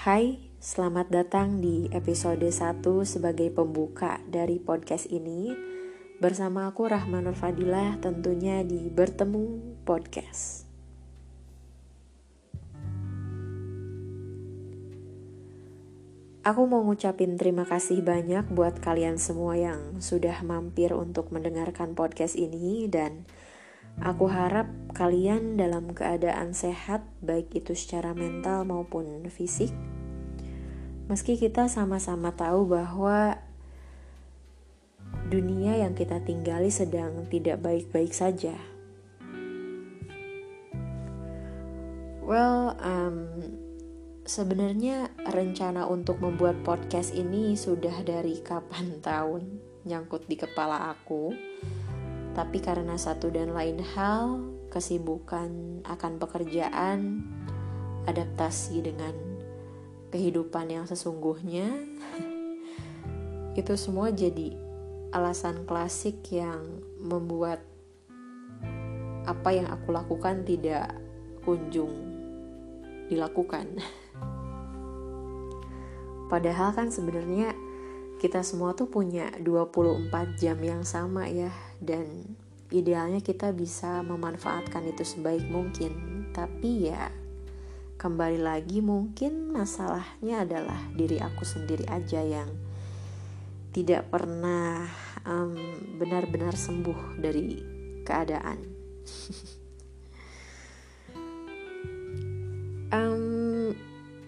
Hai, selamat datang di episode 1 sebagai pembuka dari podcast ini. Bersama aku Rahmanur Fadilah tentunya di Bertemu Podcast. Aku mau ngucapin terima kasih banyak buat kalian semua yang sudah mampir untuk mendengarkan podcast ini Dan aku harap kalian dalam keadaan sehat baik itu secara mental maupun fisik Meski kita sama-sama tahu bahwa dunia yang kita tinggali sedang tidak baik-baik saja. Well, um, sebenarnya rencana untuk membuat podcast ini sudah dari kapan tahun nyangkut di kepala aku. Tapi karena satu dan lain hal, kesibukan akan pekerjaan, adaptasi dengan kehidupan yang sesungguhnya itu semua jadi alasan klasik yang membuat apa yang aku lakukan tidak kunjung dilakukan. Padahal kan sebenarnya kita semua tuh punya 24 jam yang sama ya dan idealnya kita bisa memanfaatkan itu sebaik mungkin. Tapi ya kembali lagi mungkin masalahnya adalah diri aku sendiri aja yang tidak pernah um, benar-benar sembuh dari keadaan. um,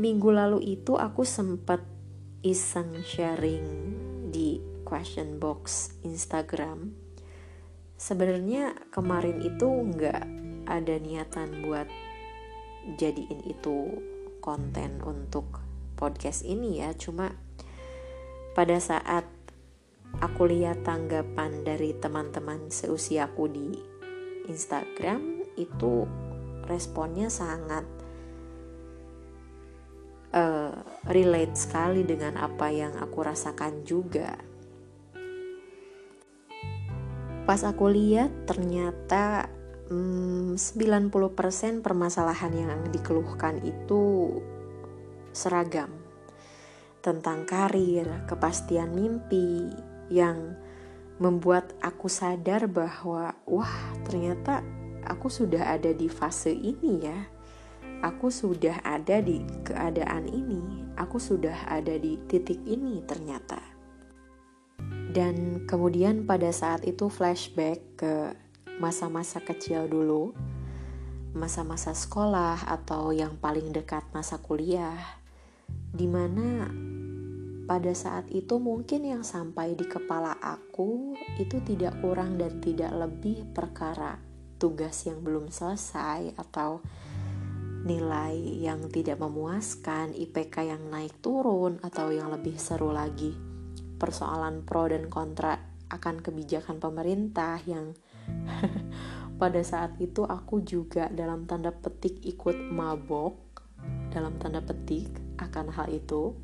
minggu lalu itu aku sempat iseng sharing di question box Instagram. Sebenarnya kemarin itu nggak ada niatan buat jadiin itu konten untuk podcast ini ya. Cuma pada saat aku lihat tanggapan dari teman-teman seusiaku di Instagram itu responnya sangat uh, relate sekali dengan apa yang aku rasakan juga pas aku lihat ternyata hmm, 90% permasalahan yang dikeluhkan itu seragam tentang karir, kepastian mimpi yang membuat aku sadar bahwa wah ternyata aku sudah ada di fase ini ya. Aku sudah ada di keadaan ini, aku sudah ada di titik ini ternyata. Dan kemudian pada saat itu flashback ke masa-masa kecil dulu, masa-masa sekolah atau yang paling dekat masa kuliah, di mana pada saat itu mungkin yang sampai di kepala aku itu tidak kurang dan tidak lebih perkara tugas yang belum selesai atau nilai yang tidak memuaskan, IPK yang naik turun atau yang lebih seru lagi persoalan pro dan kontra akan kebijakan pemerintah yang pada saat itu aku juga dalam tanda petik ikut mabok dalam tanda petik akan hal itu.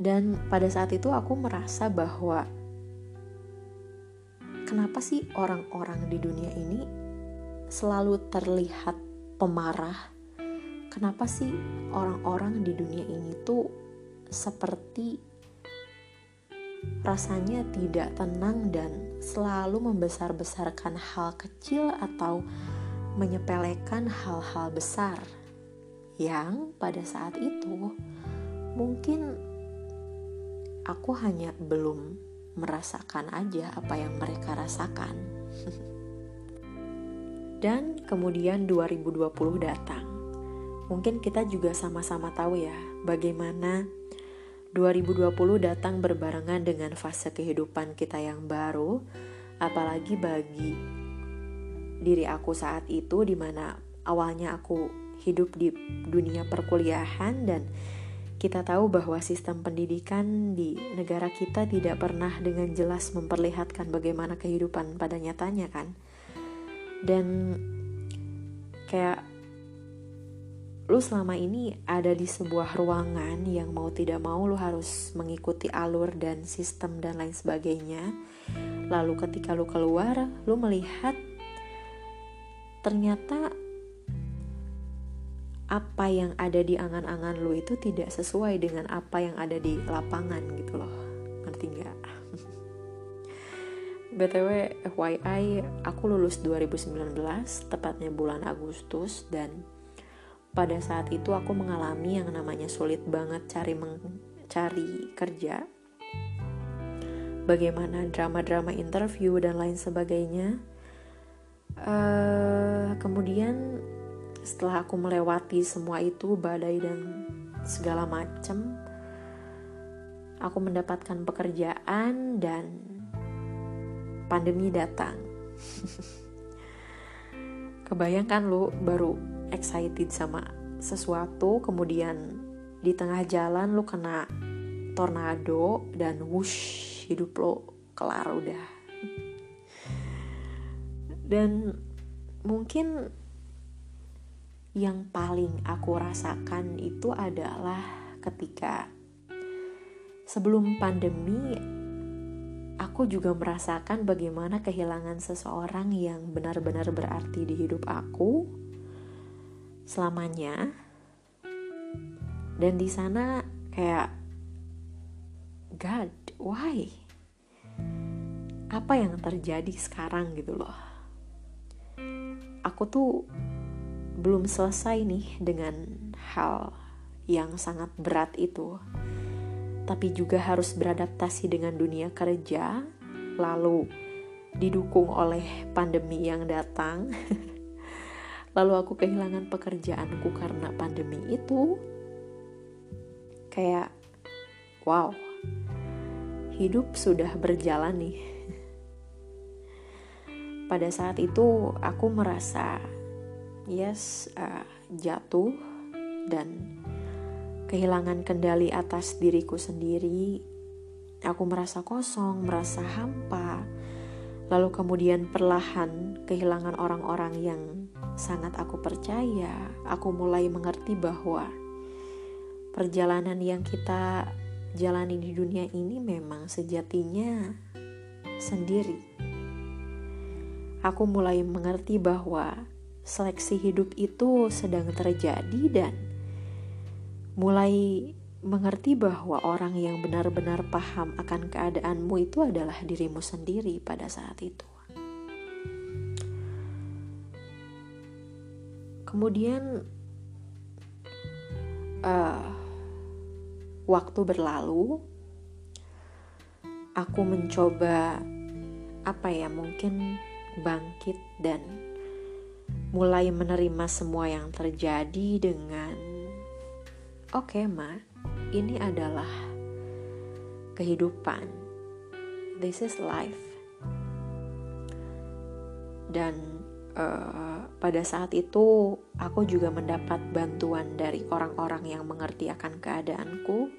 Dan pada saat itu aku merasa bahwa kenapa sih orang-orang di dunia ini selalu terlihat pemarah? Kenapa sih orang-orang di dunia ini tuh seperti rasanya tidak tenang dan selalu membesar-besarkan hal kecil atau menyepelekan hal-hal besar yang pada saat itu mungkin aku hanya belum merasakan aja apa yang mereka rasakan. Dan kemudian 2020 datang. Mungkin kita juga sama-sama tahu ya bagaimana 2020 datang berbarengan dengan fase kehidupan kita yang baru, apalagi bagi diri aku saat itu di mana awalnya aku hidup di dunia perkuliahan dan kita tahu bahwa sistem pendidikan di negara kita tidak pernah dengan jelas memperlihatkan bagaimana kehidupan pada nyatanya kan. Dan kayak lu selama ini ada di sebuah ruangan yang mau tidak mau lu harus mengikuti alur dan sistem dan lain sebagainya. Lalu ketika lu keluar, lu melihat ternyata apa yang ada di angan-angan lu itu tidak sesuai dengan apa yang ada di lapangan gitu loh ngerti nggak btw FYI aku lulus 2019 tepatnya bulan Agustus dan pada saat itu aku mengalami yang namanya sulit banget cari mencari kerja. Bagaimana drama-drama interview dan lain sebagainya. Uh, kemudian setelah aku melewati semua itu badai dan segala macam aku mendapatkan pekerjaan dan pandemi datang. Kebayangkan lu baru excited sama sesuatu kemudian di tengah jalan lu kena tornado dan wush hidup lo kelar udah. Dan mungkin yang paling aku rasakan itu adalah ketika sebelum pandemi aku juga merasakan bagaimana kehilangan seseorang yang benar-benar berarti di hidup aku selamanya. Dan di sana kayak God why? Apa yang terjadi sekarang gitu loh. Aku tuh belum selesai nih dengan hal yang sangat berat itu, tapi juga harus beradaptasi dengan dunia kerja, lalu didukung oleh pandemi yang datang. lalu aku kehilangan pekerjaanku karena pandemi itu. Kayak, wow, hidup sudah berjalan nih. Pada saat itu, aku merasa yes uh, jatuh dan kehilangan kendali atas diriku sendiri aku merasa kosong merasa hampa lalu kemudian perlahan kehilangan orang-orang yang sangat aku percaya aku mulai mengerti bahwa perjalanan yang kita jalani di dunia ini memang sejatinya sendiri. Aku mulai mengerti bahwa seleksi hidup itu sedang terjadi dan mulai mengerti bahwa orang yang benar-benar paham akan keadaanmu itu adalah dirimu sendiri pada saat itu. Kemudian uh, waktu berlalu, aku mencoba apa ya mungkin bangkit dan mulai menerima semua yang terjadi dengan oke okay, ma ini adalah kehidupan this is life dan uh, pada saat itu aku juga mendapat bantuan dari orang-orang yang mengerti akan keadaanku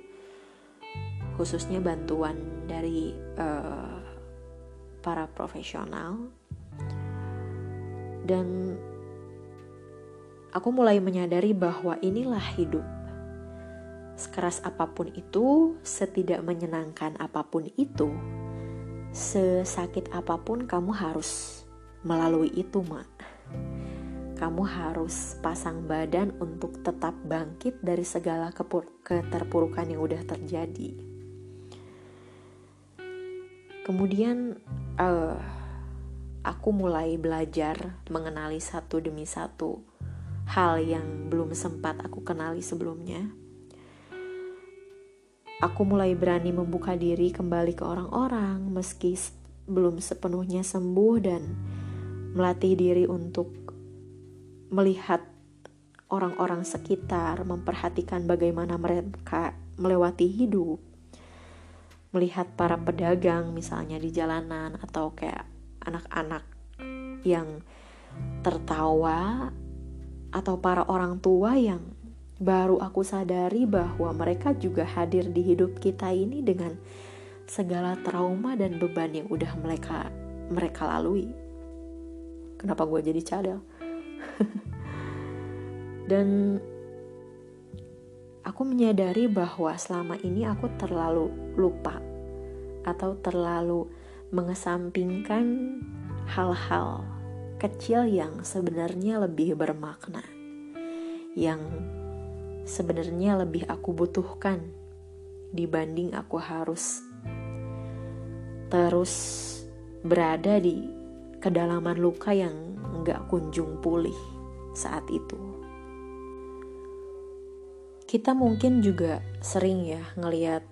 khususnya bantuan dari uh, para profesional dan aku mulai menyadari bahwa inilah hidup. Sekeras apa pun itu, setidak menyenangkan apa pun itu, sesakit apa pun kamu harus melalui itu, Mak. Kamu harus pasang badan untuk tetap bangkit dari segala keterpurukan yang udah terjadi. Kemudian, uh, aku mulai belajar mengenali satu demi satu hal yang belum sempat aku kenali sebelumnya. Aku mulai berani membuka diri kembali ke orang-orang meski belum sepenuhnya sembuh dan melatih diri untuk melihat orang-orang sekitar, memperhatikan bagaimana mereka melewati hidup, melihat para pedagang misalnya di jalanan atau kayak anak-anak yang tertawa atau para orang tua yang baru aku sadari bahwa mereka juga hadir di hidup kita ini dengan segala trauma dan beban yang udah mereka mereka lalui. Kenapa gue jadi cadel? dan aku menyadari bahwa selama ini aku terlalu lupa atau terlalu mengesampingkan hal-hal kecil yang sebenarnya lebih bermakna, yang sebenarnya lebih aku butuhkan dibanding aku harus terus berada di kedalaman luka yang nggak kunjung pulih saat itu. Kita mungkin juga sering ya ngeliat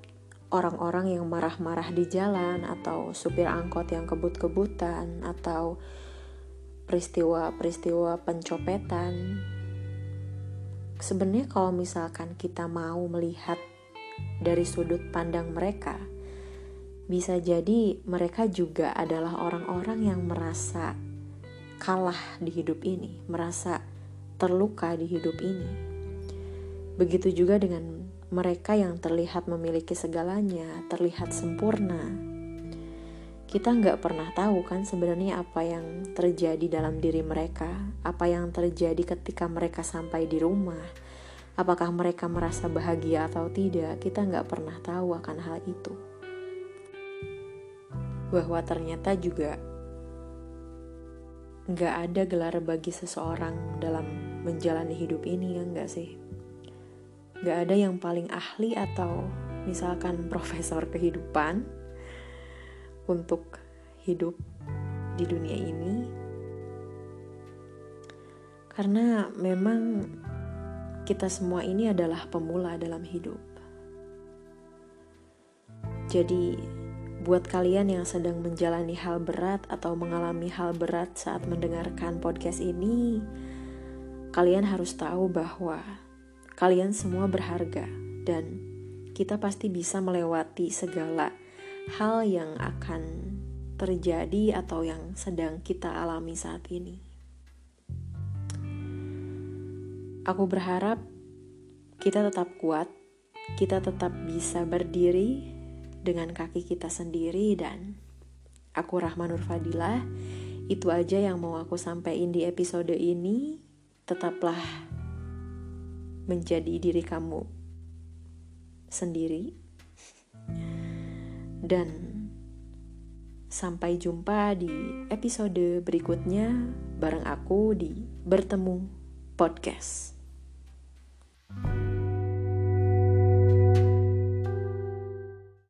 orang-orang yang marah-marah di jalan atau supir angkot yang kebut-kebutan atau peristiwa-peristiwa pencopetan. Sebenarnya kalau misalkan kita mau melihat dari sudut pandang mereka, bisa jadi mereka juga adalah orang-orang yang merasa kalah di hidup ini, merasa terluka di hidup ini. Begitu juga dengan mereka yang terlihat memiliki segalanya, terlihat sempurna. Kita nggak pernah tahu kan sebenarnya apa yang terjadi dalam diri mereka, apa yang terjadi ketika mereka sampai di rumah, Apakah mereka merasa bahagia atau tidak, kita nggak pernah tahu akan hal itu. Bahwa ternyata juga nggak ada gelar bagi seseorang dalam menjalani hidup ini, ya nggak sih? Nggak ada yang paling ahli atau misalkan profesor kehidupan untuk hidup di dunia ini. Karena memang kita semua ini adalah pemula dalam hidup. Jadi, buat kalian yang sedang menjalani hal berat atau mengalami hal berat saat mendengarkan podcast ini, kalian harus tahu bahwa kalian semua berharga dan kita pasti bisa melewati segala hal yang akan terjadi atau yang sedang kita alami saat ini. Aku berharap kita tetap kuat, kita tetap bisa berdiri dengan kaki kita sendiri dan aku Rahma Nur Fadilah. Itu aja yang mau aku sampaikan di episode ini. Tetaplah menjadi diri kamu sendiri. Dan sampai jumpa di episode berikutnya bareng aku di Bertemu Podcast. Thank you.